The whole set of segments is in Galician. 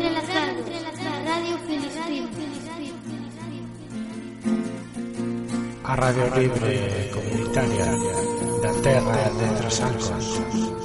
entrelazados, Radio Filispín. A Radio Libre Comunitaria da Terra de Trasalcos.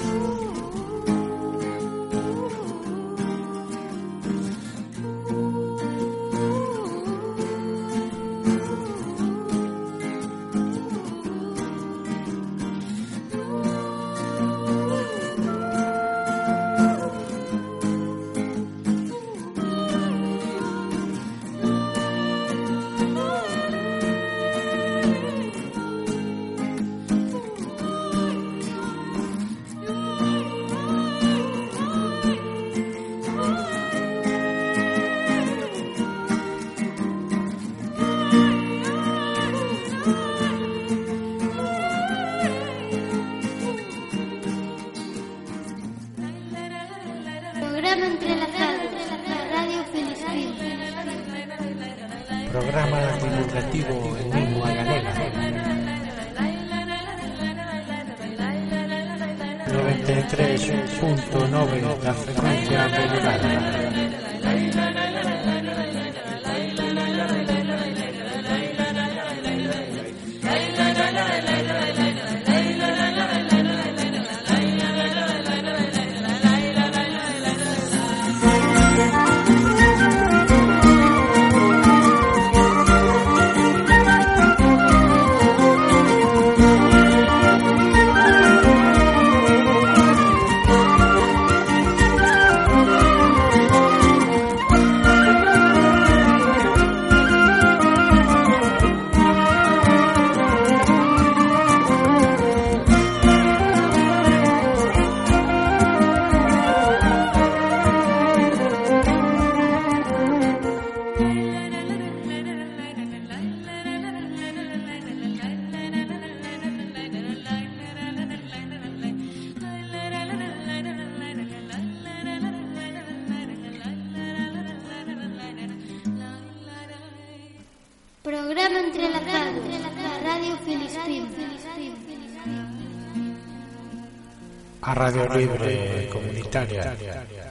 libre e comunitaria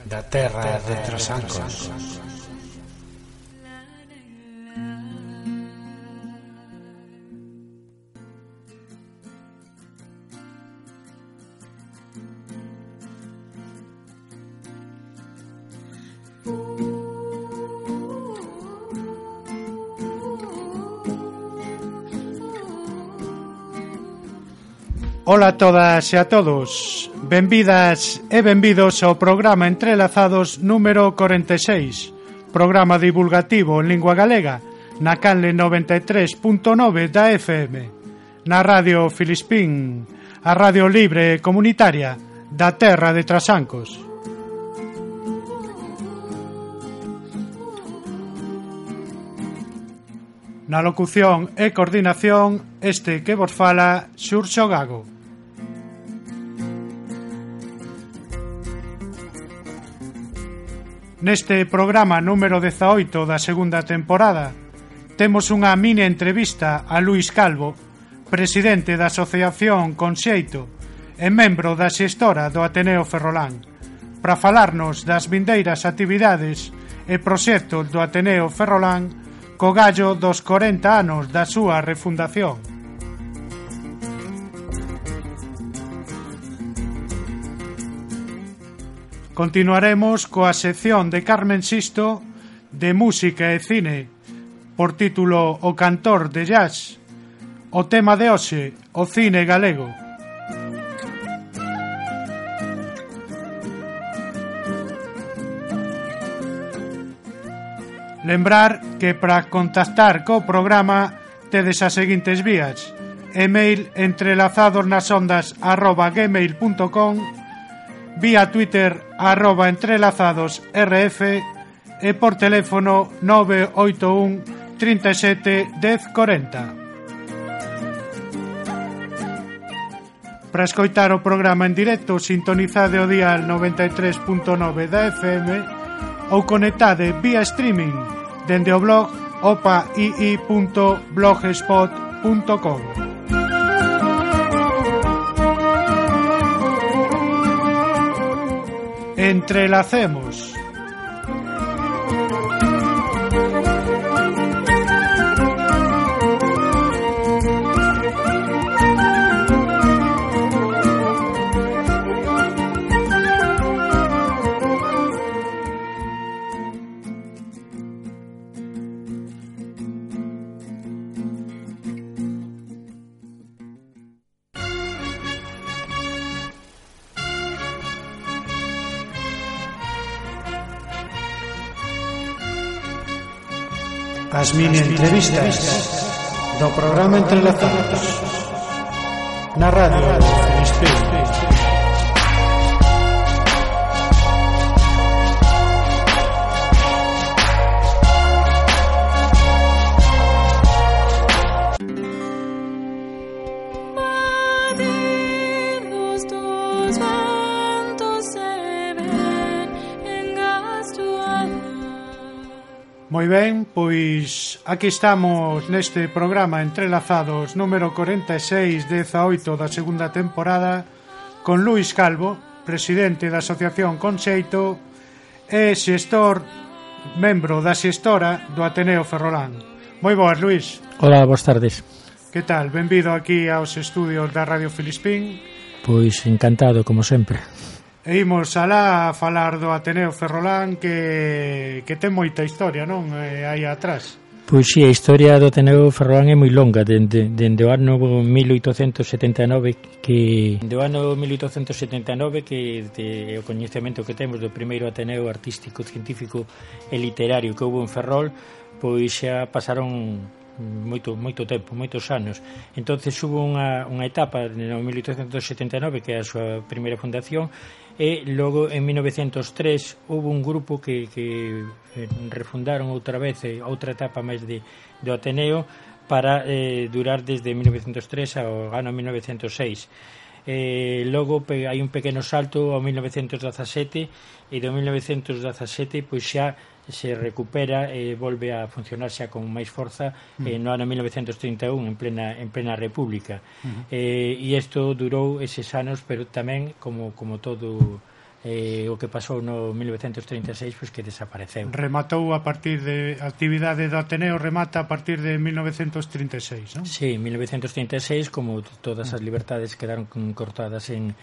da terra de Trasancos. Ola a todas e a todos Benvidas e benvidos ao programa Entrelazados número 46, programa divulgativo en lingua galega, na canle 93.9 da FM, na Radio Filispín, a radio libre comunitaria da terra de Trasancos. Na locución e coordinación, este que vos fala, Xurxo Gago. Neste programa número 18 da segunda temporada temos unha mini entrevista a Luis Calvo, presidente da Asociación Conxeito e membro da xestora do Ateneo Ferrolán, para falarnos das vindeiras actividades e proxectos do Ateneo Ferrolán co gallo dos 40 anos da súa refundación. Continuaremos coa sección de Carmen Sisto de música e cine por título O cantor de jazz. O tema de hoxe, o cine galego. Lembrar que para contactar co programa tedes as seguintes vías: email entrelazados nas ondas arroba gmail.com vía Twitter arroba entrelazados RF e por teléfono 981 37 10 40. Para escoitar o programa en directo, sintonizade o dial 93.9 da FM ou conectade vía streaming dende o blog opaii.blogspot.com. Entrelacemos. As mini entrevistas do programa Entrelazados na radio. Pois aquí estamos neste programa Entrelazados número 46 18 da segunda temporada con Luis Calvo, presidente da Asociación Conxeito e xestor membro da xestora do Ateneo Ferrolán. Moi boas, Luis. Hola, boas tardes. Que tal? Benvido aquí aos estudios da Radio Filispín. Pois encantado, como sempre. E imos alá a falar do Ateneo Ferrolán que, que ten moita historia, non? Eh, aí atrás. Pois si, sí, a historia do Ateneo Ferrolán é moi longa dende, dende o ano 1879 que dende o ano 1879 que de, o coñecemento que temos do primeiro Ateneo Artístico, Científico e Literario que houve en Ferrol pois xa pasaron moito moito tempo, moitos anos. Entonces hubo unha, unha etapa no 1879 que é a súa primeira fundación e logo en 1903 houve un grupo que, que eh, refundaron outra vez eh, outra etapa máis de, do Ateneo para eh, durar desde 1903 ao ano 1906 eh, logo pe, hai un pequeno salto ao 1917 e do 1917 pois xa se recupera e volve a funcionar xa con máis forza mm. eh, no ano 1931 en plena en plena República. Mm. Eh, e isto durou eses anos, pero tamén como como todo eh, o que pasou no 1936 pois que desapareceu. Rematou a partir de a actividade do Ateneo remata a partir de 1936, non? Sí, 1936 como todas as libertades quedaron cortadas en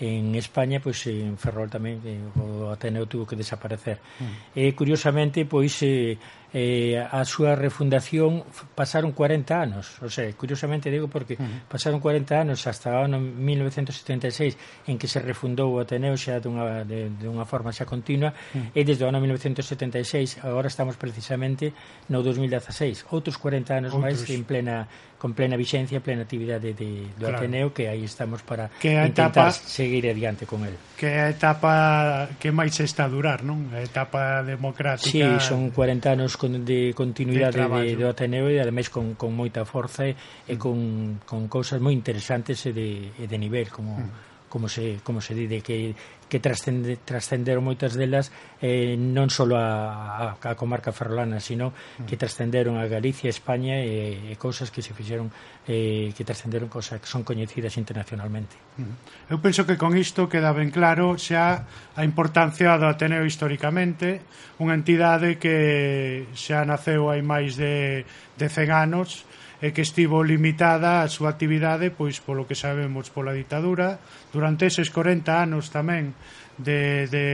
en España, pois en Ferrol tamén eh, o Ateneo tuvo que desaparecer. Mm. E curiosamente, pois eh, eh, a súa refundación pasaron 40 anos, o sea, curiosamente digo porque mm. pasaron 40 anos hasta o ano 1976 en que se refundou o Ateneo xa dunha, de, dunha forma xa continua mm. e desde o ano 1976 agora estamos precisamente no 2016, outros 40 anos máis en plena con plena vixencia, plena actividade de, do claro. Ateneo, que aí estamos para que intentar etapa, seguir adiante con el. Que a etapa que máis está a durar, non? A etapa democrática... Sí, son 40 anos con, de continuidade de de, do Ateneo e ademais con, con moita forza e, e con, con cousas moi interesantes e de, e de nivel, como... Mm como se, como se dide, que, que trascende, trascenderon moitas delas eh, non só a, a, a comarca ferrolana, sino que mm. trascenderon a Galicia, España e, e cousas que se fixeron eh, que trascenderon cousas que son coñecidas internacionalmente. Mm. Eu penso que con isto queda ben claro xa a importancia do Ateneo históricamente, unha entidade que xa naceu hai máis de, de 100 anos e que estivo limitada a súa actividade pois polo que sabemos pola ditadura durante eses 40 anos tamén de, de,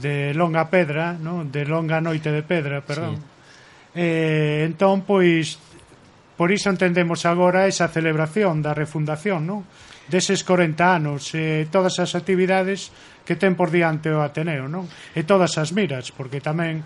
de longa pedra no? de longa noite de pedra perdón sí. eh, entón pois por iso entendemos agora esa celebración da refundación non? deses 40 anos e eh, todas as actividades que ten por diante o Ateneo non? e todas as miras porque tamén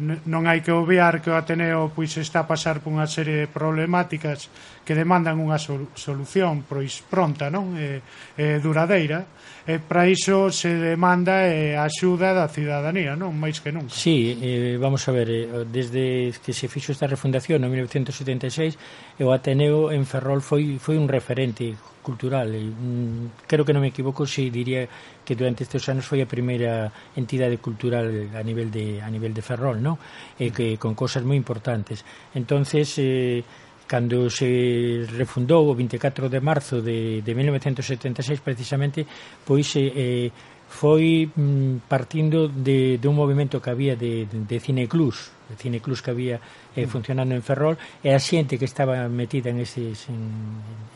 non hai que obviar que o Ateneo pois está a pasar por unha serie de problemáticas que demandan unha solución pois pronta, non? Eh, eh duradeira, e eh, para iso se demanda eh, a axuda da cidadanía, non? Máis que nunca. Sí, eh, vamos a ver, eh, desde que se fixo esta refundación no 1976, o Ateneo en Ferrol foi foi un referente cultural. Mm, creo que non me equivoco se diría que durante estes anos foi a primeira entidade cultural a nivel de a nivel de Ferrol, non? E que con cosas moi importantes. Entonces, eh cando se refundou o 24 de marzo de, de 1976 precisamente, pois eh, foi mm, partindo de, de un movimento que había de, de, de cineclubs, de cineclubs que había eh, mm. funcionando en Ferrol, e a xente que estaba metida en, eses, en,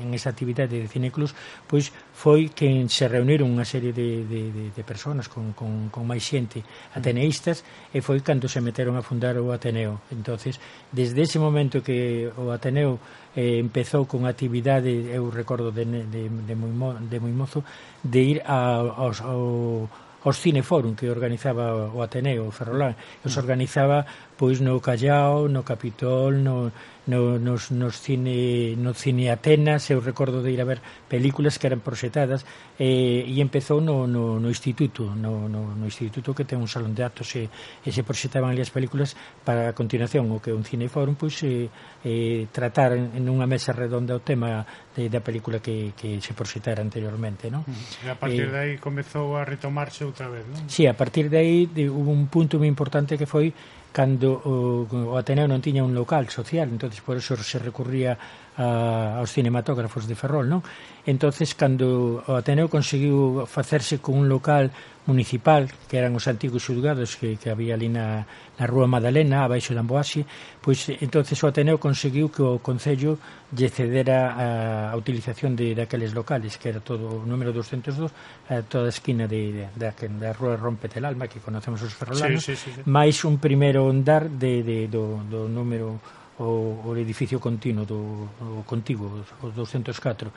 en esa actividade de cineclubs, pois foi que se reuniron unha serie de, de, de, de personas con, con, con máis xente mm. ateneístas, e foi cando se meteron a fundar o Ateneo. entonces desde ese momento que o Ateneo eh, empezou con actividade, eu recordo de, de, de, moi, mo, de moi mozo, de ir a, aos, ao, aos cineforum que organizaba o Ateneo, o Ferrolán, os organizaba pois no Callao, no Capitol, no, no, nos, nos cine, no cine Atenas, eu recordo de ir a ver películas que eran proxetadas, eh, e empezou no, no, no instituto, no, no, no instituto que ten un salón de actos e, e se proxetaban ali as películas para a continuación, o que un cineforum, pois, eh, eh, tratar en, en unha mesa redonda o tema de, da película que, que se proxetara anteriormente, non? E a partir eh, de aí comezou a retomarse outra vez, non? Sí, a partir de aí de, hubo un punto moi importante que foi cando o, o Ateneo non tiña un local social, entonces por eso se recurría a, aos cinematógrafos de Ferrol, non? Entonces cando o Ateneo conseguiu facerse con un local municipal, que eran os antigos xulgados que, que había ali na, na Rúa Madalena, abaixo da Amboase, pois entonces o Ateneo conseguiu que o Concello lle cedera a, a utilización de daqueles locales, que era todo o número 202, a toda a esquina de, de, da, da Rúa Rompete el Alma, que conocemos os ferrolanos, sí, sí, sí, sí. máis un primeiro andar de, de, do, do número o, o edificio continuo do, o contigo, o 204.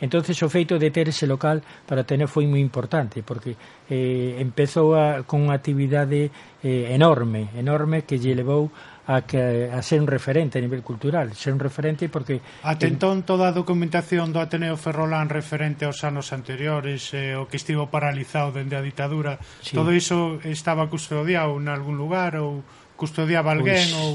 entonces o feito de ter ese local para tener foi moi importante, porque eh, empezou a, con unha actividade eh, enorme, enorme que lle levou a, que, a ser un referente a nivel cultural, ser un referente porque... Atentón toda a documentación do Ateneo Ferrolán referente aos anos anteriores, eh, o que estivo paralizado dende a ditadura, sí. todo iso estaba custodiado en algún lugar ou custodiaba pois alguén pois, ou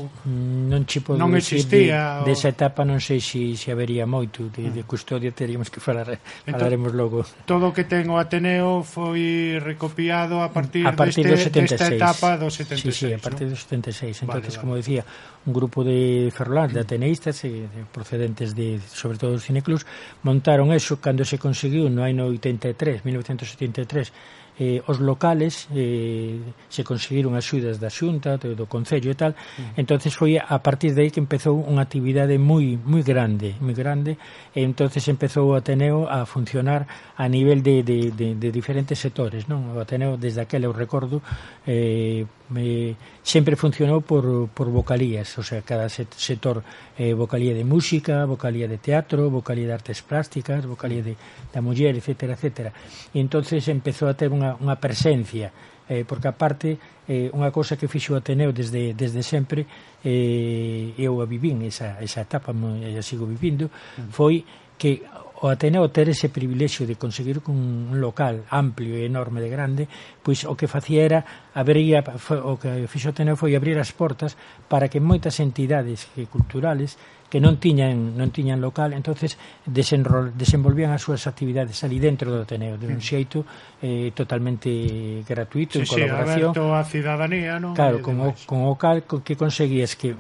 non che podo non existía de, o... desa etapa non sei se se habería moito de, de ah. custodia teríamos que falar entón, falaremos logo todo o que ten o Ateneo foi recopiado a partir, a partir deste, do 76. desta etapa do 76 sí, sí, a partir ¿no? do 76 entonces vale, vale. como decía un grupo de ferrolán de ateneístas e de procedentes de sobre todo dos cineclubs montaron eso cando se conseguiu no ano 83 1973 eh, os locales eh, se conseguiron axudas da Xunta, do, do Concello e tal. Mm. entonces foi a partir de aí que empezou unha actividade moi moi grande, moi grande, e entonces empezou o Ateneo a funcionar a nivel de, de, de, de diferentes sectores, non? O Ateneo desde aquel eu recordo eh, me, sempre funcionou por, por vocalías, o sea, cada sector eh, vocalía de música, vocalía de teatro, vocalía de artes plásticas, vocalía mm. de, da muller, etcétera, etcétera. E entonces empezou a ter unha unha, unha presencia eh, porque aparte eh, unha cousa que fixo o Ateneo desde, desde sempre eh, eu a vivín esa, esa etapa e a sigo vivindo mm. foi que o Ateneo ter ese privilexio de conseguir un local amplio e enorme de grande, pois o que facía era abría, o que fixo o Ateneo foi abrir as portas para que moitas entidades culturales que non tiñan non tiñan local, entonces desenrol, desenvolvían as súas actividades ali dentro do Ateneo, de un xeito eh, totalmente gratuito, sí, en colaboración. Sí, a cidadanía, non? Claro, con o, con o cal que conseguías que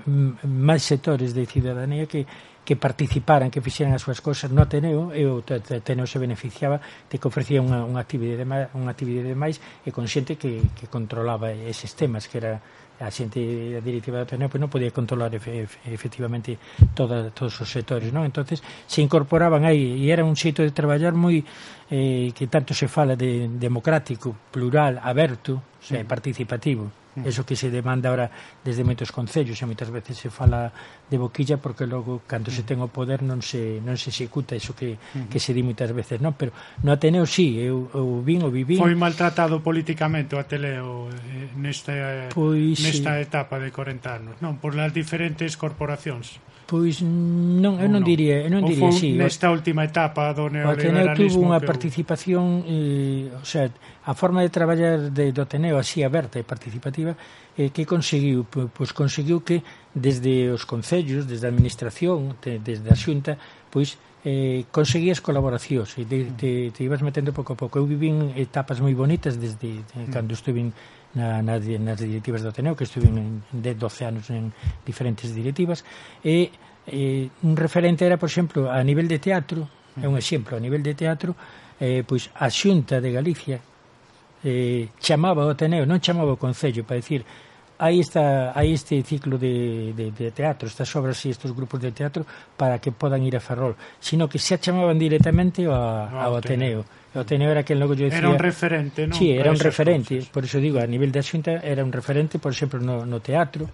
máis sectores de cidadanía que que participaran, que fixeran as súas cousas no Ateneo, e o Ateneo se beneficiaba de que ofrecía unha, unha actividade, máis, unha actividade máis e con xente que, que controlaba eses temas, que era a xente a directiva do Ateneo pois non podía controlar efe, efectivamente toda, todos os sectores non? Entonces se incorporaban aí e era un xeito de traballar moi eh, que tanto se fala de democrático plural, aberto sí. eh, mm. participativo. Mm. Eso que se demanda ahora desde moitos concellos e moitas veces se fala de boquilla porque logo cando se ten o poder non se non se executa iso que que se di moitas veces, non? Pero no Ateneo si, sí, eu eu vin o vivín. Foi maltratado políticamente o Ateneo eh, nesta pois, nesta sí. etapa de 40 anos, non, por las diferentes corporacións. Pois non, eu non, non diría, eu non diría, si. Sí, nesta última etapa do neoliberalismo. O Ateneo tuvo unha que... participación, eh, o sea, a forma de traballar de, do Ateneo así aberta e participativa eh, que conseguiu? Pois conseguiu que desde os concellos, desde a administración, te, desde a xunta, pois eh, conseguías colaboracións e te, te, te ibas metendo pouco a pouco. Eu vivín etapas moi bonitas desde de, mm. cando estuve na, na, nas directivas do Ateneo, que estuve en 10, 12 anos en diferentes directivas, e eh, un referente era, por exemplo, a nivel de teatro, mm. é un exemplo, a nivel de teatro, eh, pois a Xunta de Galicia eh, chamaba o Ateneo, non chamaba o Concello para decir aí está aí este ciclo de, de, de teatro, estas obras e estes grupos de teatro para que podan ir a Ferrol, sino que se chamaban directamente ao, ao Ateneo. Ateneo o Ateneo era aquel logo yo decía... Era un referente, non? Sí, era un referente. Cosas. Por eso digo, a nivel da Xunta era un referente, por exemplo, no, no teatro.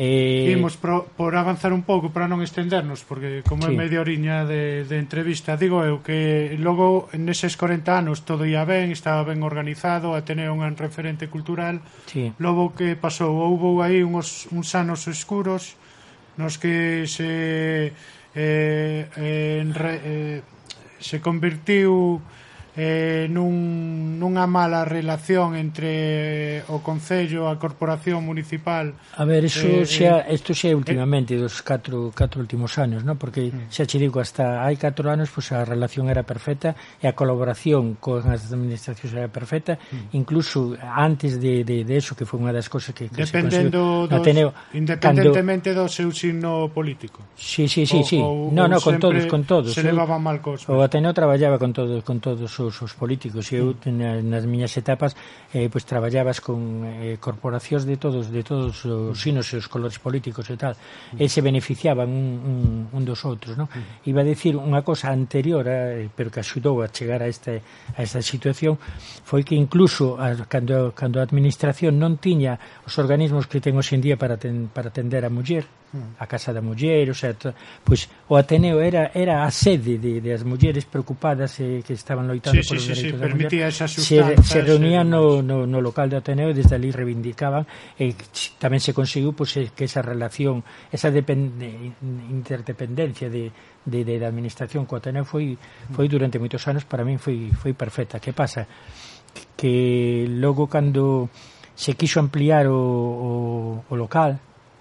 Eh... Imos pro, por avanzar un pouco para non estendernos porque como sí. é media oriña de, de entrevista digo eu que logo neses 40 anos todo ia ben estaba ben organizado a tener un referente cultural sí. logo que pasou houbo aí uns, uns anos escuros nos que se eh, eh, re, eh, se convertiu eh, nun, nunha mala relación entre o Concello, a Corporación Municipal... A ver, iso eh, xa, eh, isto xa é eh, dos catro, catro últimos anos, non? Porque mm. xa che digo, hasta hai catro anos pois pues, a relación era perfecta e a colaboración con as administracións era perfecta, mm. incluso antes de, de, de eso, que foi unha das cosas que, que Dependendo se dos, no Ateneo. Independentemente cando... do seu signo político. Sí, sí, sí, o, sí. O, no, no, con todos, con todos. Se levaba mal cos. O Ateneo traballaba con todos, con todos os os políticos. e Eu na, nas miñas etapas eh, pois traballabas con eh, corporacións de todos de todos os sinos e os colores políticos e tal. E se beneficiaban un, un, un dos outros, non? Iba a decir unha cosa anterior, a, pero que axudou a chegar a esta a esta situación foi que incluso a, cando cando a administración non tiña os organismos que ten hoxe en día para ten, para atender a muller, a Casa da Muller, o certo, pois o Ateneo era era a sede de, de as mulleres preocupadas e que estaban loitando sí, polos sí, dereitos sí, permitía muller. Esa se, se reunían eh, no, no, no local do Ateneo e desde ali reivindicaban e tamén se conseguiu pois, que esa relación, esa interdependencia de, de, de da administración co Ateneo foi foi durante moitos anos para min foi foi perfecta. Que pasa? Que logo cando se quiso ampliar o, o, o local,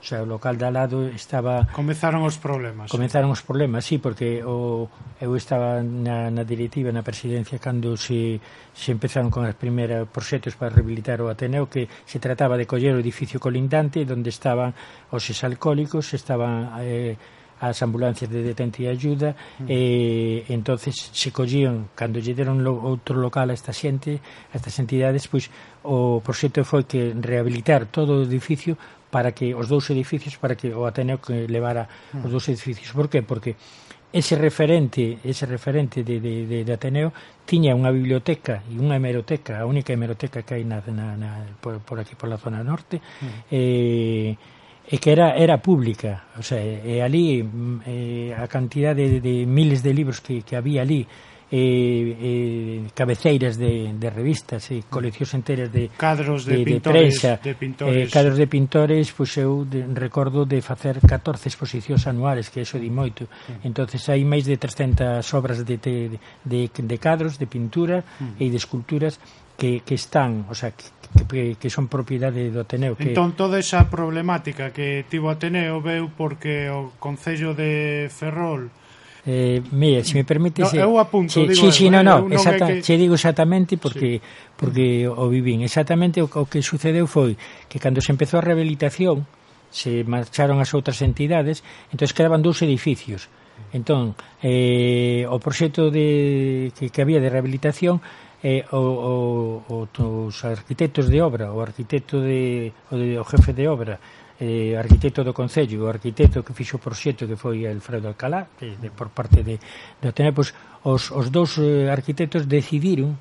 xa o local da lado estaba Comezaron os problemas. Comezaron os problemas, sí, porque o eu estaba na na directiva, na presidencia cando se se empezaron con as primeiras proxectos para rehabilitar o Ateneo que se trataba de coller o edificio colindante onde estaban os exalcólicos, estaban eh, as ambulancias de detente e ayuda e entonces se collían cando lle deron lo, outro local a esta xente a estas entidades pois o proxecto foi que rehabilitar todo o edificio para que os dous edificios para que o Ateneo que levara mm. os dous edificios. Por que? Porque ese referente, ese referente de, de, de, de Ateneo tiña unha biblioteca e unha hemeroteca, a única hemeroteca que hai na, na, na, por, por aquí por la zona norte, mm. eh, e que era era pública, o sea, e, e ali mm, eh, a cantidad de, de miles de libros que, que había ali eh, eh, cabeceiras de, de revistas e eh, coleccións enteras de cadros de, de, pintores, de prensa, de pintores. Eh, cadros de pintores, pois eu de, recordo de facer 14 exposicións anuales, que eso di moito. Entonces hai máis de 300 obras de, de, de, de cadros, de pintura e de esculturas que, que están, o sea, que, que son propiedade do Ateneo. Que... Entón, toda esa problemática que tivo Ateneo veu porque o Concello de Ferrol Eh, mire, se me permite... No, se, eu apunto, che, digo... Sí, sí, no, no, exacta, que... che digo exactamente porque sí. porque o vivín. Exactamente o, o que sucedeu foi que cando se empezou a rehabilitación se marcharon as outras entidades, entonces quedaban dous edificios. Entón, eh, o proxecto de, que, que había de rehabilitación eh, o, o, o, os arquitectos de obra, o arquitecto de, o, de, o jefe de obra eh, arquitecto do Concello, o arquitecto que fixo o proxecto que foi Alfredo Alcalá, de, de, por parte de, de Atenea, pois, os, os dous eh, arquitectos decidiron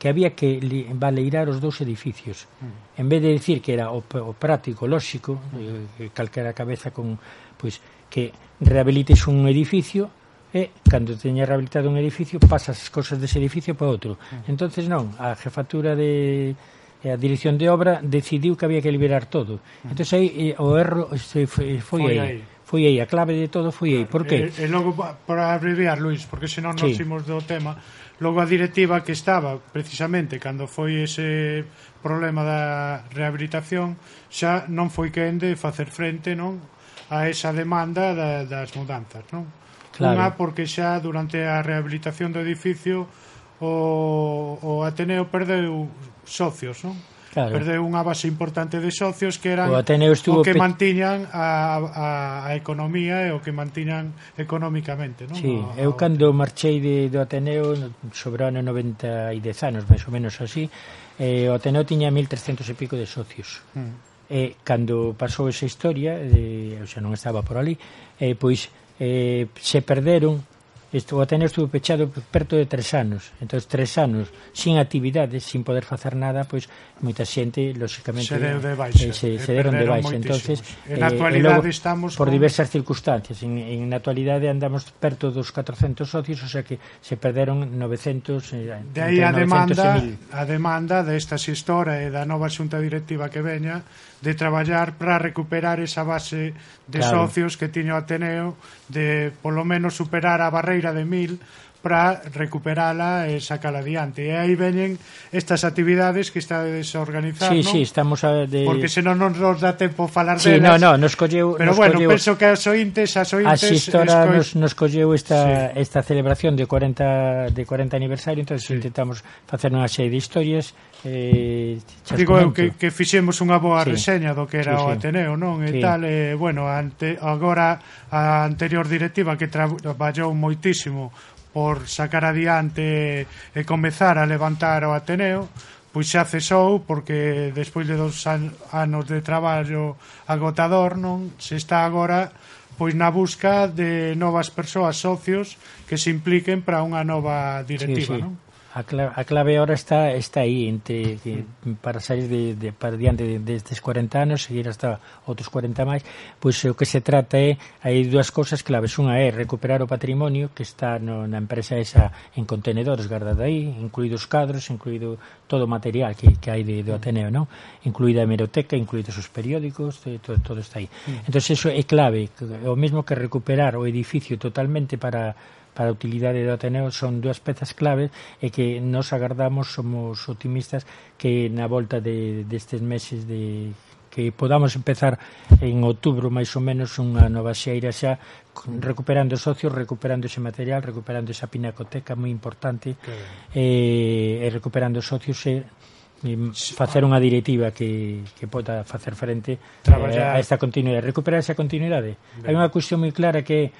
que había que li, baleirar os dous edificios. Mm. En vez de decir que era o, o práctico, lóxico, eh, eh, calquera cabeza con pois que rehabilites un edificio e cando teña rehabilitado un edificio pasas as cousas dese edificio para outro. Mm. Entonces non, a jefatura de e a dirección de obra decidiu que había que liberar todo. Entonces aí eh, o erro se foi, foi aí. aí. Foi aí, a clave de todo foi aí. Por que? Eh, eh, e, e logo, para abreviar, Luís, porque senón sí. nos imos do tema, logo a directiva que estaba precisamente cando foi ese problema da rehabilitación, xa non foi quen de facer frente non a esa demanda da, das mudanzas, non? Claro. Unha porque xa durante a rehabilitación do edificio o, o Ateneo perdeu socios, non? Claro. Perdeu unha base importante de socios que eran o, Ateneo estuvo o que mantiñan a, a, a economía e o que mantiñan económicamente, non? Sí, a, eu cando marchei de, do Ateneo sobre o ano 90 e 10 anos, máis ou menos así, eh, o Ateneo tiña 1300 e pico de socios. Mm. Eh, cando pasou esa historia, de, eh, o sea, non estaba por ali, eh, pois eh, se perderon Estou, o Ateneo estuvo pechado perto de tres anos. Entón tres anos sin actividades sin poder facer nada pois moita xente lóxicamente se deron de eh, baixa, eh, se, se deron de baixa. entonces en eh, actualidade logo, estamos por con... diversas circunstancias. En, en actualidade andamos perto dos 400 socios o sea que se perderon 900 eh, de aí a demanda a demanda desta de e da nova xunta directiva que veña de traballar para recuperar esa base de claro. socios que tiña o Ateneo de polo menos superar a barreira de mil para recuperala e sacala adiante. E aí veñen estas actividades que está desorganizando. Sí, sí, estamos a de... Porque senón non nos dá tempo falar sí, delas. No, no, nos colleu... Pero nos bueno, colleu... penso que as ointes, as ointes... A xistora esco... nos, nos colleu esta, sí. esta celebración de 40, de 40 aniversario, entonces sí. intentamos facer unha serie de historias eh, Digo eu que, que fixemos unha boa sí. reseña do que era sí, sí. o Ateneo, non? E sí. tal, eh, bueno, ante, agora a anterior directiva que traballou moitísimo por sacar adiante e comezar a levantar o Ateneo, pois xa cesou porque despois de dos an anos de traballo agotador, non se está agora pois na busca de novas persoas socios que se impliquen para unha nova directiva, sí, sí. non? A clave, a clave ahora está está aí entre que para sair de, de para diante de, destes 40 anos, seguir hasta outros 40 máis, pois o que se trata é hai dúas cousas claves. Unha é recuperar o patrimonio que está no, na empresa esa en contenedores guardado aí, incluídos cadros, incluído todo o material que, que hai de, do Ateneo, non? Incluída a hemeroteca, incluídos os periódicos, eh, todo, todo está aí. Mm. Entón, eso é clave, o mesmo que recuperar o edificio totalmente para para a utilidade do Ateneo son dúas pezas clave e que nos agardamos, somos optimistas que na volta de, destes meses de que podamos empezar en outubro máis ou menos unha nova xeira xa recuperando socios, recuperando ese material, recuperando esa pinacoteca moi importante e, e recuperando socios e facer unha directiva que, que poda facer frente eh, Traballar. eh, a esta continuidade recuperar esa continuidade ben. hai unha cuestión moi clara que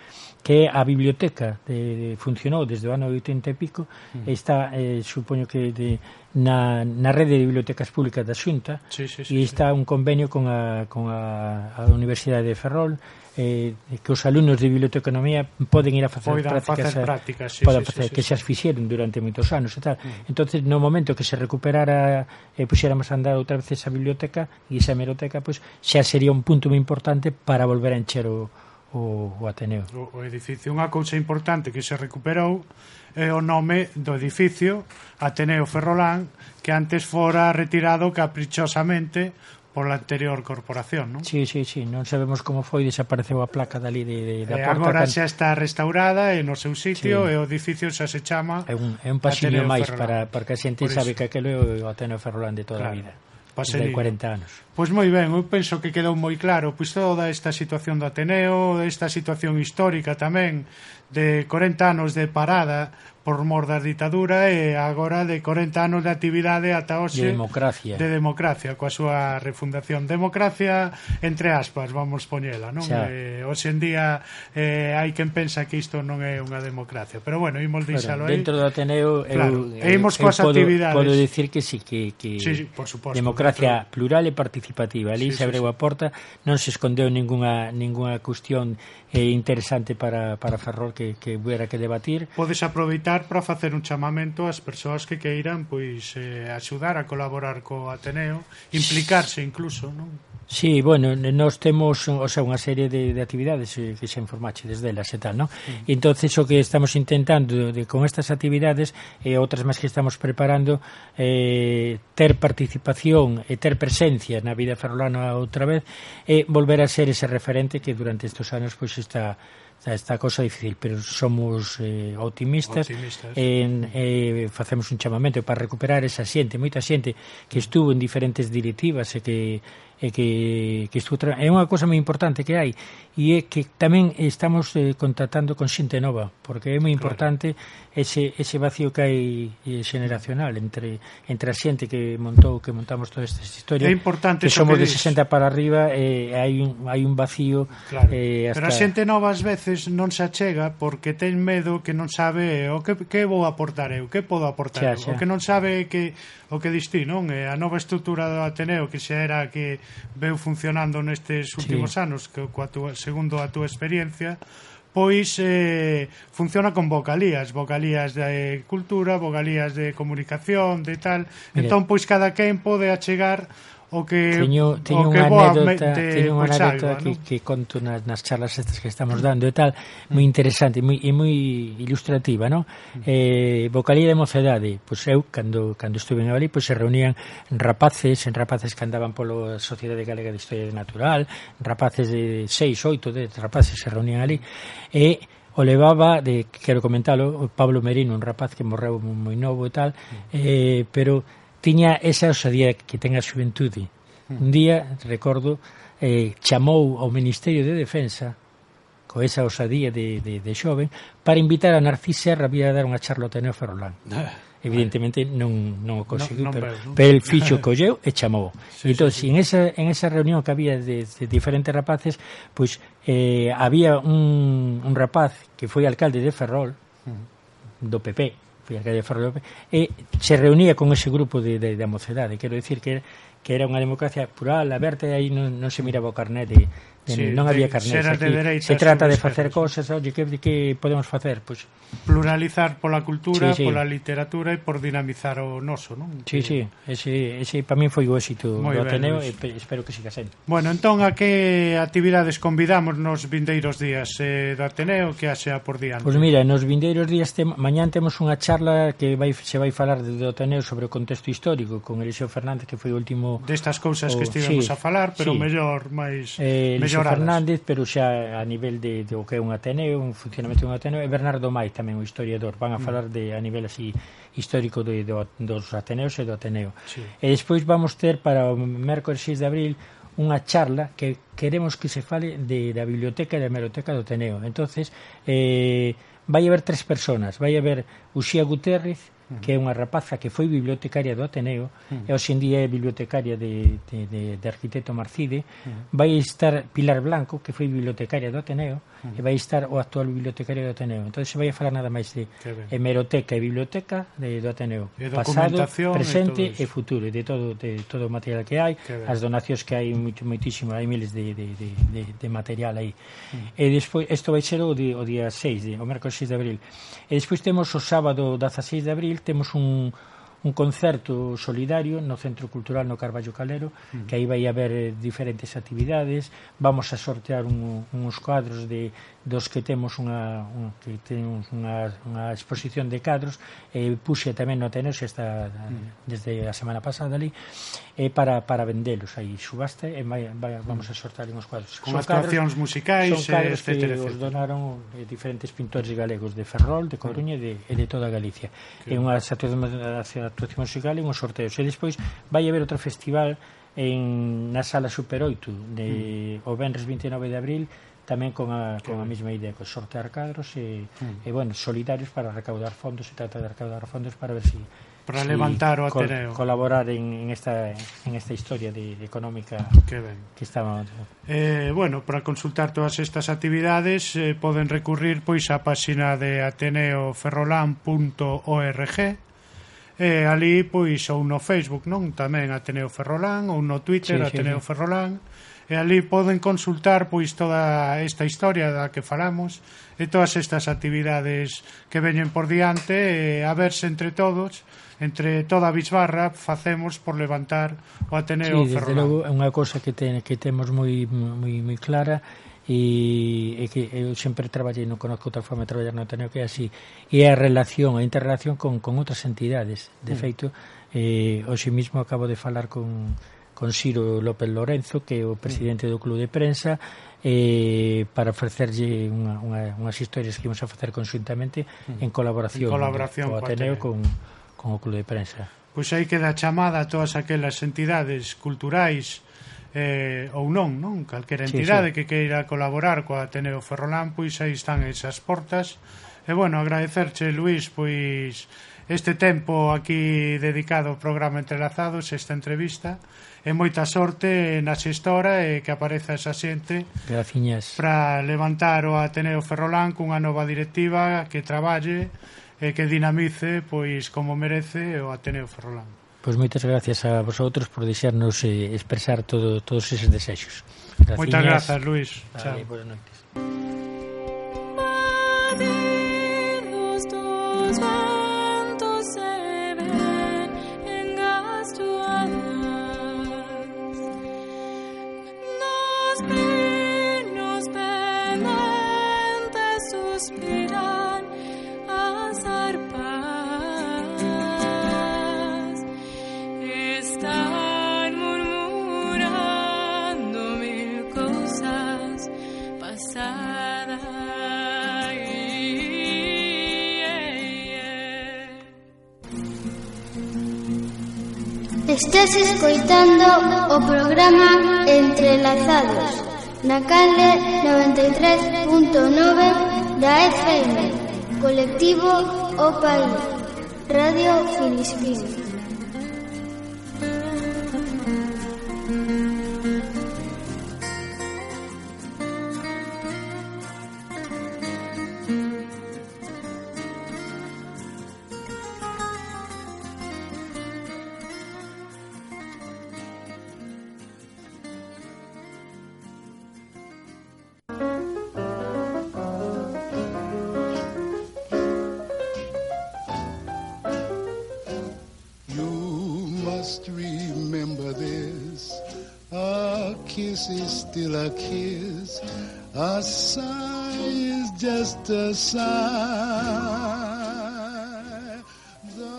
que a biblioteca de, de, funcionou desde o ano 80 e pico mm. está, eh, supoño que de, na, na rede de bibliotecas públicas da Xunta sí, sí, sí, e está sí. un convenio con a, con a, a Universidade de Ferrol eh, que os alumnos de biblioteconomía poden ir a facer Poidan prácticas, facer prácticas sí, poden facer, sí, sí, que sí. se as fixeron durante moitos anos e tal. Mm. Entonces no momento que se recuperara e eh, puxéramos a andar outra vez esa biblioteca e esa hemeroteca, pois, pues, xa sería un punto moi importante para volver a encher o, o, o Ateneo. O, o edificio. Unha cousa importante que se recuperou é o nome do edificio Ateneo Ferrolán, que antes fora retirado caprichosamente pola anterior corporación, non? Sí, sí, sí, non sabemos como foi, desapareceu a placa dali de, de, da eh, porta. Agora can... xa está restaurada e no seu sitio sí. e o edificio xa se chama É un, é un pasillo máis para, para que a xente Por sabe que aquilo é o Ateneo Ferrolán de toda claro. a vida pasería. De 40 anos. Pois moi ben, eu penso que quedou moi claro pois toda esta situación do Ateneo, esta situación histórica tamén de 40 anos de parada por mor da ditadura e agora de 40 anos de actividade ata hoxe de democracia. de democracia coa súa refundación. Democracia entre aspas vamos poñela non? Xa. eh, hoxe en día eh, hai quen pensa que isto non é unha democracia pero bueno, imos deixalo aí. dentro do Ateneo claro, eu, eu, imos coas eu podo, actividades. podo dicir que sí que, que sí, sí, por suposto, democracia dentro. plural e participativa. Ali sí, se abreu sí, a porta non se escondeu ninguna, ninguna cuestión eh, interesante para, para Ferrol que, que hubiera que debatir. Podes aproveitar para facer un chamamento ás persoas que queiran pois eh, axudar a colaborar co Ateneo, implicarse incluso, non? Sí, bueno, nós temos o sea, unha serie de, de actividades eh, que xa informache desde elas e tal, non? E entonces o que estamos intentando de, con estas actividades e outras máis que estamos preparando eh, ter participación e ter presencia na vida ferrolana outra vez e eh, volver a ser ese referente que durante estes anos pois esta esta cosa difícil, pero somos eh, optimistas, optimistas. En, eh, facemos un chamamento para recuperar esa xente, moita xente que estuvo en diferentes directivas e que e que, que estou é unha cosa moi importante que hai e é que tamén estamos eh, contactando con xente nova porque é moi importante claro. ese, ese vacío que hai eh, xeneracional entre entre a xente que montou que montamos toda esta historia é importante que somos que de 60 para arriba e eh, hai, un, hai un vacío claro. eh, hasta... pero a xente nova ás veces non se achega porque ten medo que non sabe eh, o que, que vou aportar eu que podo aportar xa, xa. o que non sabe que o que distí non? a nova estrutura do Ateneo que xa era que veu funcionando nestes últimos sí. anos que coa túa, segundo a túa experiencia pois eh, funciona con vocalías, vocalías de cultura, vocalías de comunicación, de tal. Mire. Entón, pois cada quen pode achegar o que teño, teño o que unha anécdota, teño unha pois anécdota salva, que, que conto nas, nas charlas estas que estamos dando e tal, moi interesante moi, e moi ilustrativa, non? Eh, vocalía de mocedade, pois eu cando cando estuve en Avalí, pois se reunían rapaces, en rapaces que andaban polo Sociedade Galega de Historia Natural, rapaces de 6, 8, 10 rapaces se reunían ali e o levaba de quero comentalo, Pablo Merino, un rapaz que morreu moi novo e tal, eh, pero tiña esa osadía que ten a xuventude. Un día, recordo, eh, chamou ao Ministerio de Defensa co esa osadía de, de, de xoven para invitar a Narcís Serra a dar unha charla ao Teneo Ferrolán. Ah, Evidentemente non, non o conseguiu, no, non, pero, non. pero el fixo colleu e chamou. Sí, entón, sí, sí. en esa en esa reunión que había de, de diferentes rapaces, pois eh, había un, un rapaz que foi alcalde de Ferrol, do PP, López, a calle Ferro López, e se reunía con ese grupo de, de, de mocedade. Quero dicir que, que era unha democracia plural, aberta, e aí non, non se miraba o carnet de, sí, non había carnés aquí. Dereitas, se trata de facer cosas, oye, que, que podemos facer? Pois... Pues... Pluralizar pola cultura, sí, sí. pola literatura e por dinamizar o noso, non? Sí, que... sí, ese, ese para min foi o éxito Muy do Ateneo e espero que siga sendo. Bueno, entón, a que actividades convidamos nos vindeiros días eh, do Ateneo que haxa por diante? Pois pues mira, nos vindeiros días, tem, mañán temos unha charla que vai, se vai falar de, do Ateneo sobre o contexto histórico con Eliseo Fernández, que foi o último... Destas cousas o... que estivemos sí, a falar, pero sí. mellor, máis... Eh, Xurxo Fernández, pero xa a nivel de, de o que é un Ateneo, un funcionamento de un Ateneo, e Bernardo Mai tamén, o historiador, van a mm. falar de a nivel así histórico de, do, dos Ateneos e do Ateneo. Sí. E despois vamos ter para o mércores 6 de abril unha charla que queremos que se fale de, da biblioteca e da hemeroteca do Ateneo. Entonces, eh, vai haber tres personas, vai haber Uxía Guterres, que é unha rapaza que foi bibliotecaria do Ateneo uh -huh. e hoxe en día é bibliotecaria de, de, de, de arquitecto Marcide uh -huh. vai estar Pilar Blanco que foi bibliotecaria do Ateneo uh -huh. e vai estar o actual bibliotecario do Ateneo entón se vai a falar nada máis de hemeroteca e biblioteca de, do Ateneo e pasado, presente e, e futuro de todo, de todo o material que hai as donacións que hai moito, moitísimo hai miles de, de, de, de, de material aí uh -huh. e despois isto vai ser o, di, o día 6 de, o mércoles 6 de abril e despois temos o sábado 16 de abril temos un, un concerto solidario no Centro Cultural no Carballo Calero, uh -huh. que aí vai haber diferentes actividades, vamos a sortear un, uns cuadros de, dos que temos unha, un, que temos unha, unha exposición de cadros e eh, puxe tamén no Ateneo xa está mm. desde a semana pasada ali eh, para, para vendelos. Aí subaste e vai, vai, vamos a sortar uns cuadros. Con actuacións musicais son cadros etcétera, que etcétera. os donaron eh, diferentes pintores galegos de Ferrol, de Coruña e de, e de toda Galicia. Que... e unha actuación musical e uns sorteos e despois vai haber outro festival en na sala Super 8 de mm. o venres 29 de abril tamén con a, con a mesma idea, con sortear cadros e, mm. e bueno, solidarios para recaudar fondos, se trata de recaudar fondos para ver si para levantar o Ateneo. Colaborar en, en, esta, en esta historia de, de económica que, ben. que estaba. Eh, bueno, para consultar todas estas actividades eh, poden recurrir pois á páxina de ateneoferrolán.org e eh, ali pois ou no Facebook, non? Tamén Ateneo Ferrolán ou no Twitter sí, sí, Ateneo sí. Ferrolán e ali poden consultar pois toda esta historia da que falamos e todas estas actividades que veñen por diante e a verse entre todos entre toda a bisbarra facemos por levantar o Ateneo sí, Ferrolán. Logo, é unha cousa que ten, que temos moi moi moi clara e, e que eu sempre traballei, non conozco outra forma de traballar no Ateneo que é así, e a relación, a interrelación con, con outras entidades. De mm. feito, eh, hoxe mismo acabo de falar con con Ciro López Lorenzo, que é o presidente do Club de Prensa, eh, para ofrecerlle unha, unha, unhas historias que imos a facer conjuntamente en mm. colaboración, en colaboración co Ateneo, Con, con o Club de Prensa. Pois aí queda chamada a todas aquelas entidades culturais eh, ou non, non? Calquera entidade sí, sí. que queira colaborar co Ateneo Ferrolán, pois aí están esas portas. E bueno, agradecerche, Luís, pois este tempo aquí dedicado ao programa Entrelazados, esta entrevista e moita sorte na xestora e que apareza esa xente Graciñas. para levantar o Ateneo Ferrolán cunha nova directiva que traballe e que dinamice pois como merece o Ateneo Ferrolán. Pois moitas gracias a vosotros por deixarnos eh, expresar todo, todos eses desexos. Graciñas. Moitas grazas, Luís. Vale, Boas noites. Madre dos dos, Estás escoitando o programa Entrelazados na Calde 93.9 da FM Colectivo O País Radio Filispín.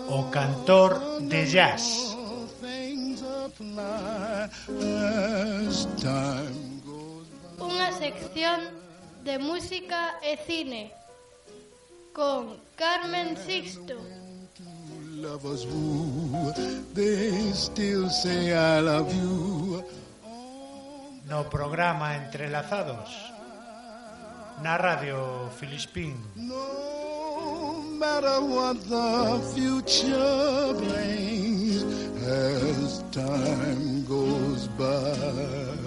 o cantor de jazz. Una sección de música e cine con Carmen Sixto. No programa entrelazados na Radio. No matter what the future brings as time goes by.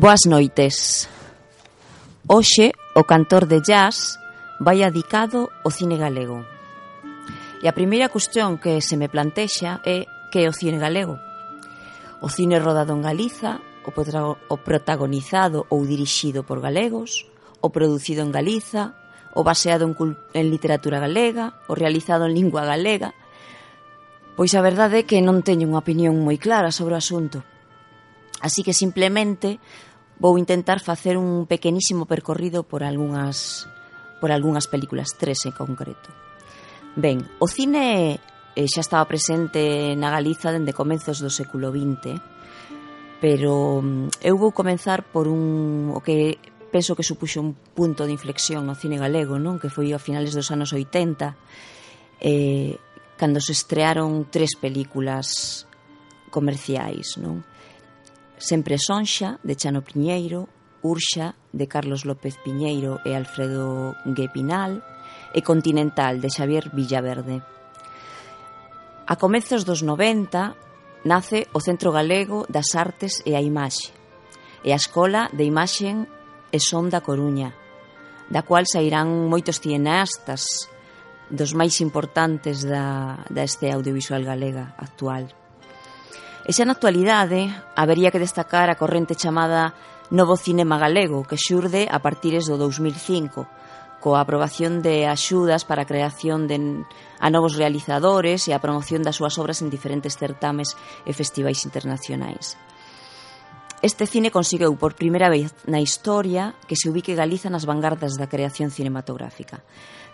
Boas noites. Hoxe, o cantor de jazz vai adicado ao cine galego. E a primeira cuestión que se me plantexa é que é o cine galego. O cine rodado en Galiza, o protagonizado ou dirixido por galegos, o producido en Galiza, o baseado en, en literatura galega, o realizado en lingua galega. Pois a verdade é que non teño unha opinión moi clara sobre o asunto. Así que simplemente vou intentar facer un pequenísimo percorrido por algunhas por algunhas películas, tres en concreto. Ben, o cine eh, xa estaba presente na Galiza dende comenzos do século XX, pero mm, eu vou comenzar por un o que penso que supuxo un punto de inflexión no cine galego, non? Que foi a finales dos anos 80, eh, cando se estrearon tres películas comerciais, non? Sempre Sonxa, de Chano Piñeiro, Urxa, de Carlos López Piñeiro e Alfredo Guepinal, e Continental, de Xavier Villaverde. A comezos dos 90 nace o Centro Galego das Artes e a Imaxe e a Escola de Imaxen e Son da Coruña, da cual sairán moitos cineastas dos máis importantes da, da este audiovisual galega actual. E xa na actualidade habería que destacar a corrente chamada Novo Cinema Galego, que xurde a partires do 2005, coa aprobación de axudas para a creación de a novos realizadores e a promoción das súas obras en diferentes certames e festivais internacionais. Este cine conseguiu por primeira vez na historia que se ubique Galiza nas vanguardas da creación cinematográfica.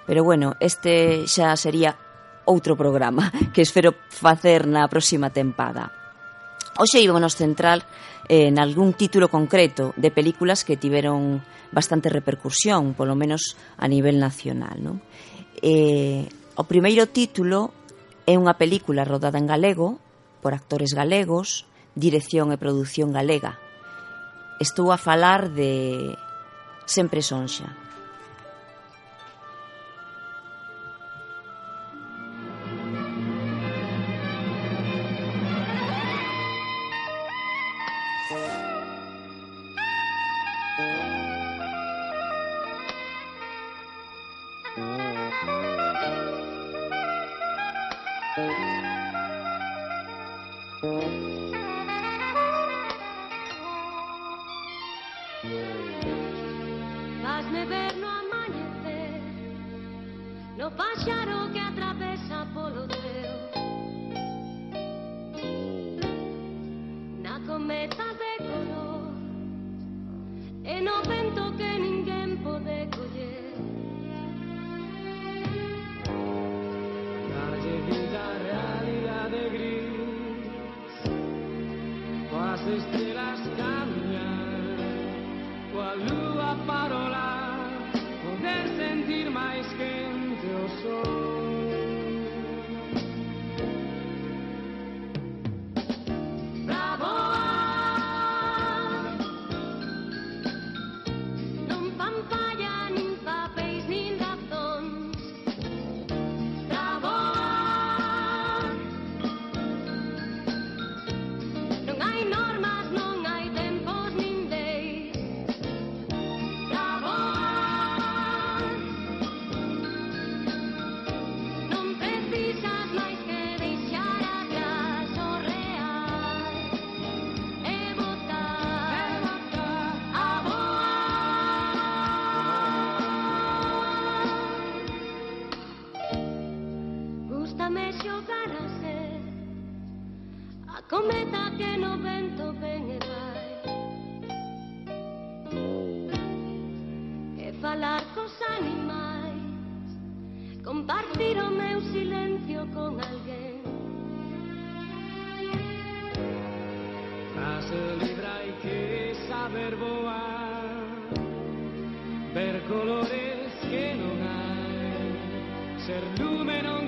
Pero bueno, este xa sería outro programa que espero facer na próxima tempada. Hoxe íbamos central eh, en algún título concreto de películas que tiveron bastante repercusión, polo menos a nivel nacional. Non? Eh, o primeiro título é unha película rodada en galego, por actores galegos, dirección e produción galega. Estou a falar de Sempre Sonxa, falar cos animais Compartir o meu silencio con alguén. Para ser libre hai que saber voar Ver colores que non hai Ser lume non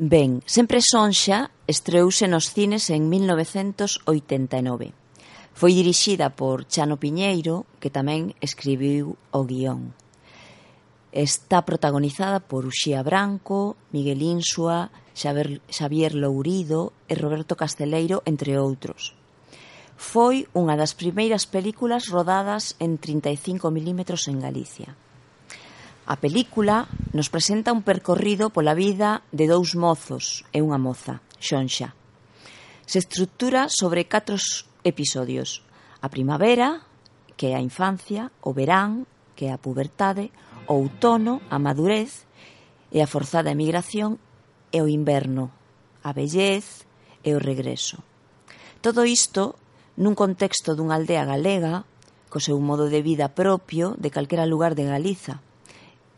Ben, Sempre Sonxa estreouse nos cines en 1989. Foi dirixida por Chano Piñeiro, que tamén escribiu o guión. Está protagonizada por Uxía Branco, Miguel Insua, Xaver, Xavier Lourido e Roberto Casteleiro, entre outros. Foi unha das primeiras películas rodadas en 35 milímetros en Galicia. A película nos presenta un percorrido pola vida de dous mozos e unha moza, Xonxa. Se estructura sobre catro episodios. A primavera, que é a infancia, o verán, que é a pubertade, o outono, a madurez, e a forzada emigración, e o inverno, a vellez e o regreso. Todo isto nun contexto dunha aldea galega, co seu modo de vida propio de calquera lugar de Galiza –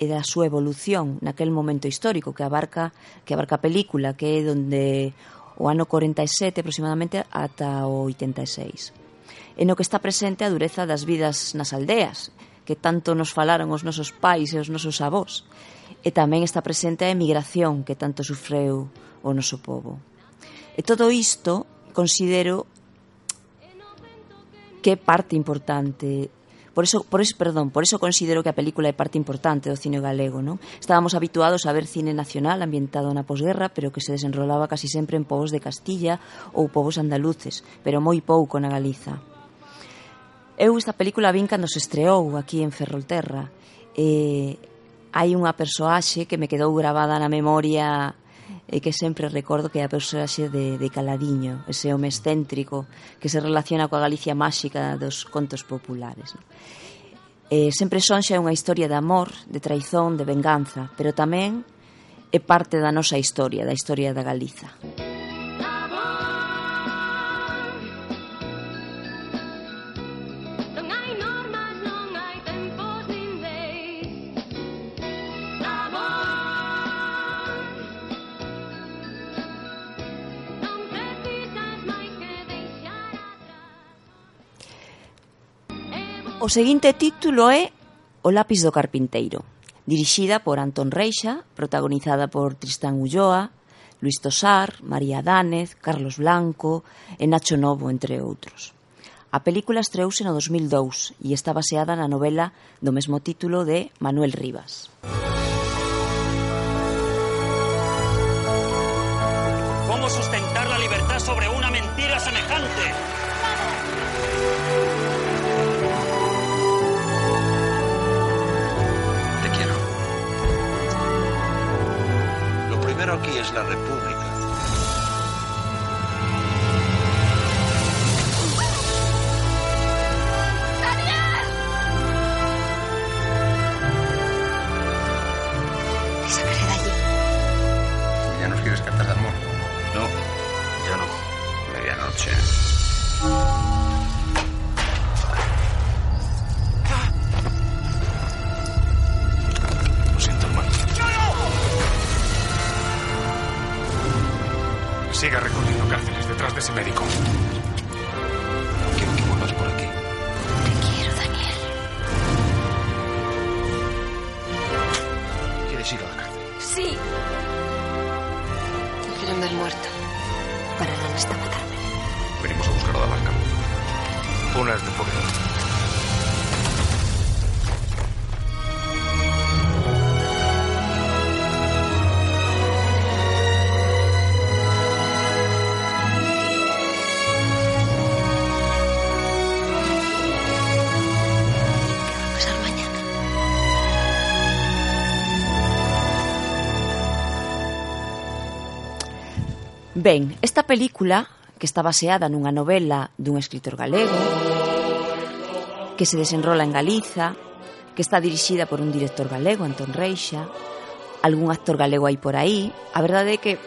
e da súa evolución naquel momento histórico que abarca que abarca a película, que é donde o ano 47 aproximadamente ata o 86. E no que está presente a dureza das vidas nas aldeas, que tanto nos falaron os nosos pais e os nosos avós. E tamén está presente a emigración que tanto sufreu o noso povo. E todo isto considero que é parte importante Por eso, por eso, perdón, por eso considero que a película é parte importante do cine galego, non? Estábamos habituados a ver cine nacional ambientado na posguerra, pero que se desenrolaba casi sempre en povos de Castilla ou povos andaluces, pero moi pouco na Galiza. Eu esta película vin cando se estreou aquí en Ferrolterra. Eh, hai unha persoaxe que me quedou gravada na memoria e que sempre recordo que é a personaxe de, de Caladiño, ese home excéntrico que se relaciona coa Galicia máxica dos contos populares. Non? E sempre sonxa é unha historia de amor, de traizón, de venganza, pero tamén é parte da nosa historia, da historia da Galiza. Música O seguinte título é O lápis do carpinteiro, dirixida por Antón Reixa, protagonizada por Tristán Ulloa, Luis Tosar, María Dánez, Carlos Blanco e Nacho Novo, entre outros. A película estreouse no 2002 e está baseada na novela do mesmo título de Manuel Rivas. Música es la República. Ben, esta película, que está baseada nunha novela dun escritor galego, que se desenrola en Galiza, que está dirixida por un director galego, Antón Reixa, algún actor galego hai por aí, a verdade é que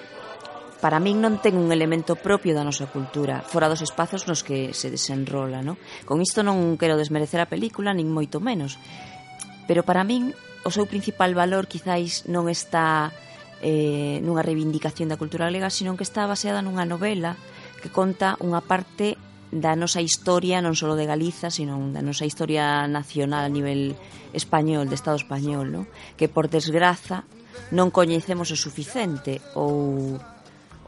para min non ten un elemento propio da nosa cultura, fora dos espazos nos que se desenrola, no? Con isto non quero desmerecer a película, nin moito menos. Pero para min o seu principal valor quizáis non está eh, nunha reivindicación da cultura galega, sino que está baseada nunha novela que conta unha parte da nosa historia non só de Galiza, sino da nosa historia nacional a nivel español, de Estado español, no? que por desgraza non coñecemos o suficiente ou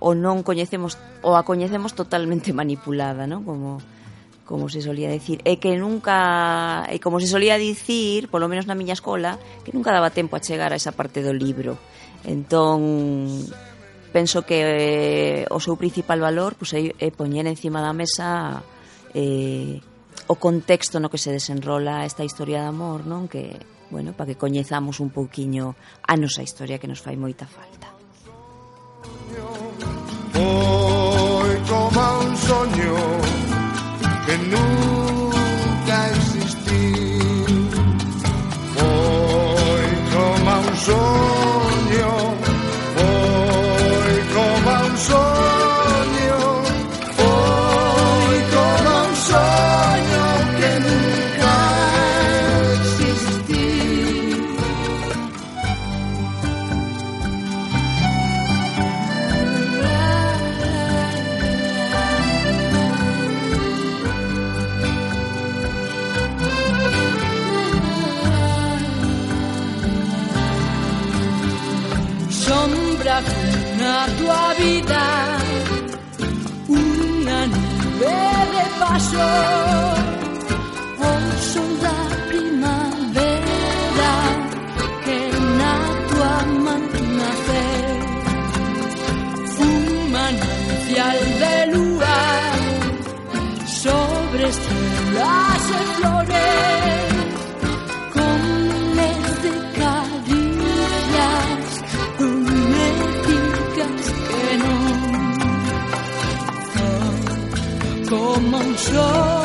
ou non coñecemos ou a coñecemos totalmente manipulada, non? Como como se solía decir, e que nunca, e como se solía dicir, polo menos na miña escola, que nunca daba tempo a chegar a esa parte do libro. Entón, penso que eh, o seu principal valor pois, é, é poñer encima da mesa eh, o contexto no que se desenrola esta historia de amor, non? Que, bueno, para que coñezamos un pouquiño a nosa historia que nos fai moita falta. Foi como un soño nunca existiu. Foi como um sonho. Vida 梦中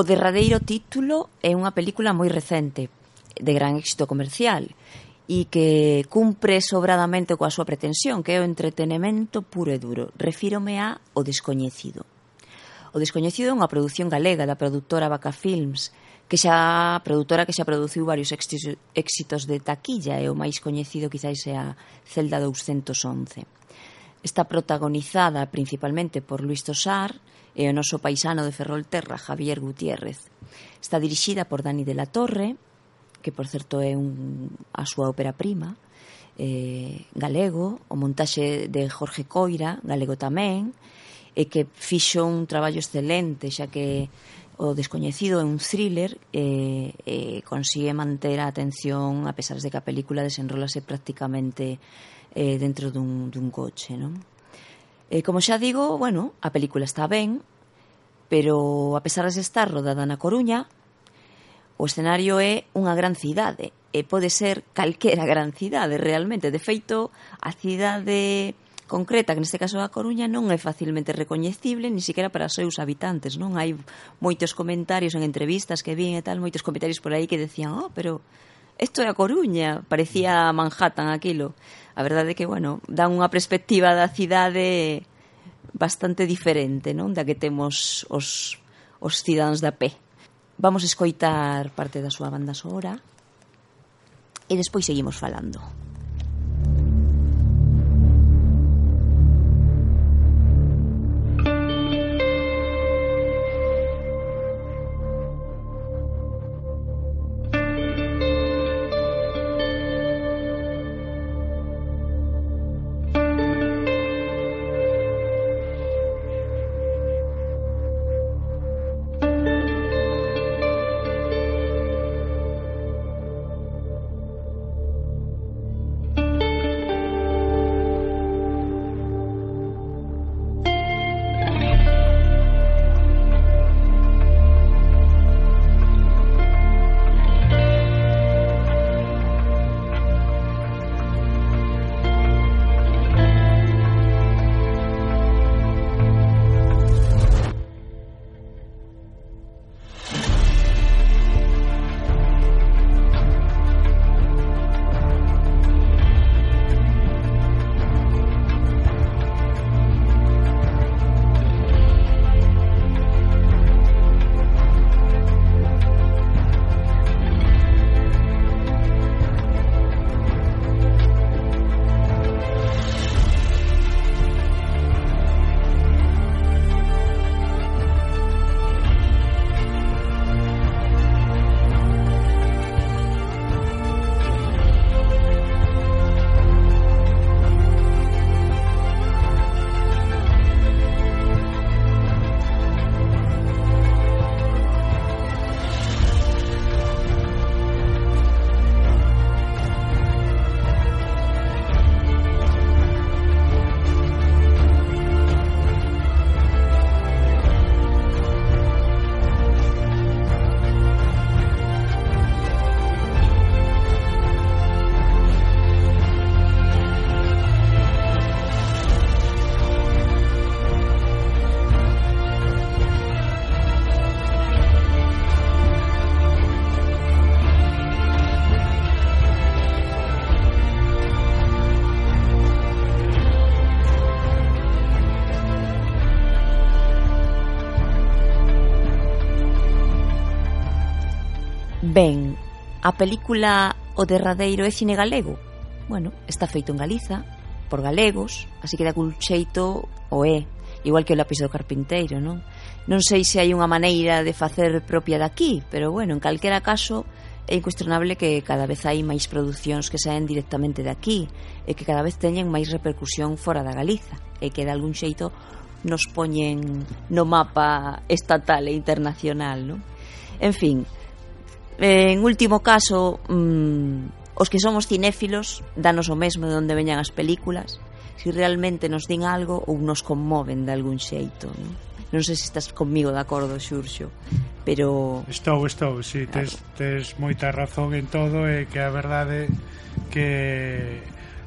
O derradeiro título é unha película moi recente, de gran éxito comercial, e que cumpre sobradamente coa súa pretensión, que é o entretenimento puro e duro. Refírome a O Descoñecido. O Descoñecido é unha produción galega da produtora Vaca Films, que xa produtora que xa produciu varios éxitos de taquilla e o máis coñecido quizáis é a Celda 211 está protagonizada principalmente por Luis Tosar e o noso paisano de Ferrolterra, Javier Gutiérrez. Está dirixida por Dani de la Torre, que por certo é un, a súa ópera prima, eh, galego, o montaxe de Jorge Coira, galego tamén, e que fixo un traballo excelente, xa que o descoñecido é un thriller e, e consigue manter a atención a pesar de que a película desenrolase prácticamente eh, dentro dun, dun coche, non? Eh, como xa digo, bueno, a película está ben, pero a pesar de estar rodada na Coruña, o escenario é unha gran cidade, e pode ser calquera gran cidade realmente. De feito, a cidade concreta, que neste caso a Coruña, non é facilmente recoñecible ni siquiera para os seus habitantes, non? Hai moitos comentarios en entrevistas que vin e tal, moitos comentarios por aí que decían, oh, pero isto é a Coruña, parecía Manhattan aquilo a verdade é que, bueno, dan unha perspectiva da cidade bastante diferente, non? Da que temos os, os cidadáns da P. Vamos escoitar parte da súa banda sonora e despois seguimos falando. Ben, a película O derradeiro é cine galego? Bueno, está feito en Galiza, por galegos, así que de algún xeito o é, igual que o lápiz do carpinteiro, non? Non sei se hai unha maneira de facer propia daqui, pero bueno, en calquera caso é incuestionable que cada vez hai máis producións que saen directamente daqui e que cada vez teñen máis repercusión fora da Galiza e que de algún xeito nos poñen no mapa estatal e internacional, non? En fin, En último caso, mmm, os que somos cinéfilos, danos o mesmo de onde veñan as películas, si realmente nos din algo ou nos conmoven de algún xeito. Non, non sei se estás comigo de acordo, Xurxo, pero... Estou, estou, si, sí, claro. tes, tes moita razón en todo e que a verdade que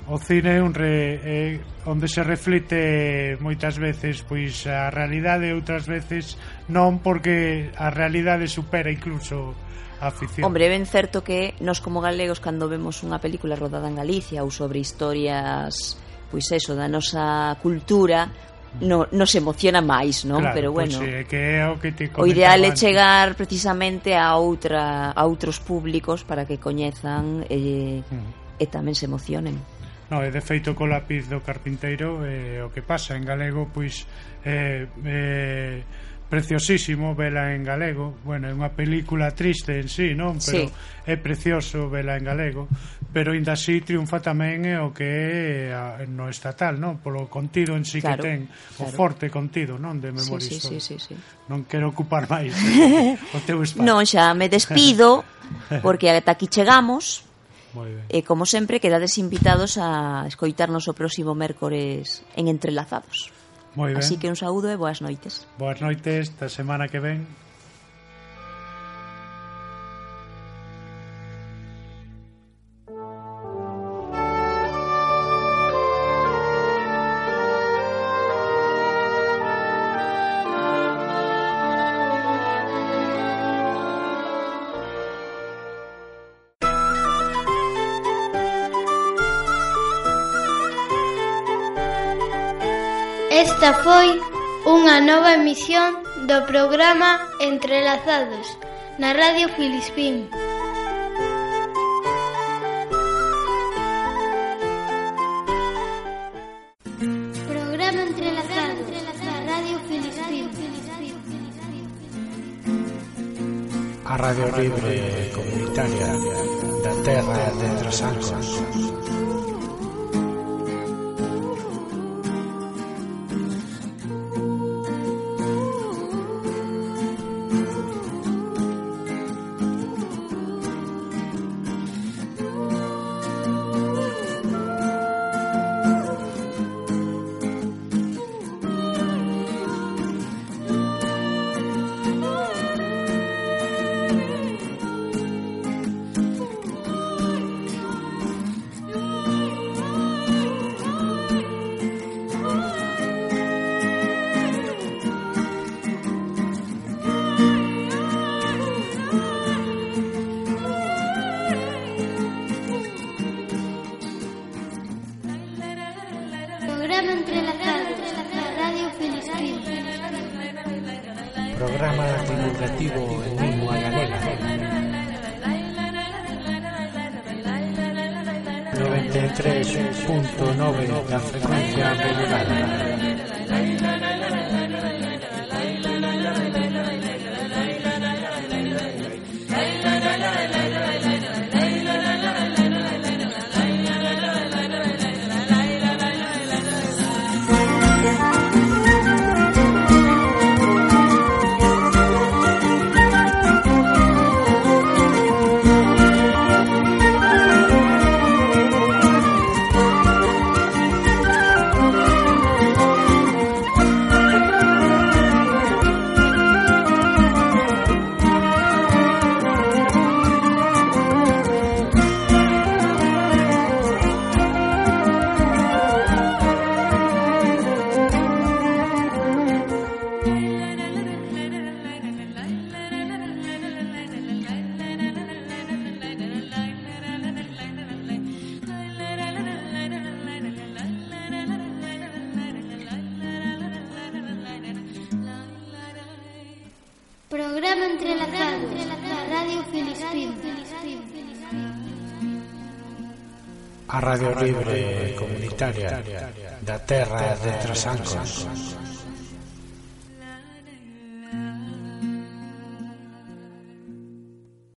o cine é un re, é onde se reflite moitas veces pois a realidade e outras veces non porque a realidade supera incluso afición. Hombre, ben certo que nos como galegos cando vemos unha película rodada en Galicia ou sobre historias pois eso, da nosa cultura, no, nos emociona máis, non? Claro, Pero bueno, pois, eh, que é o que te O ideal antes. é chegar precisamente a outra a outros públicos para que coñezan e, mm. e tamén se emocionen. No, e de feito co lápiz do carpinteiro eh, o que pasa en galego pois eh, eh, preciosísimo vela en galego. Bueno, é unha película triste en sí, non? Pero sí. é precioso vela en galego, pero aínda así triunfa tamén é o que é a, no estatal, non? Polo contido en sí claro, que ten, claro. o forte contido, non? De memoria sí, sí, sí, sí, sí. Non quero ocupar máis eh, o teu espacio. Non, xa me despido porque ata aquí chegamos. E como sempre, quedades invitados a escoitarnos o próximo mércores en Entrelazados. Moi ben. Así que un saúdo e boas noites. Boas noites, esta semana que ven Esta foi unha nova emisión do programa Entrelazados na Radio Filispín. Programa Entrelazados, na Radio Filispín. A Radio Libre Comunitaria da Terra de Trasancos. 93.9 da frecuencia modulada.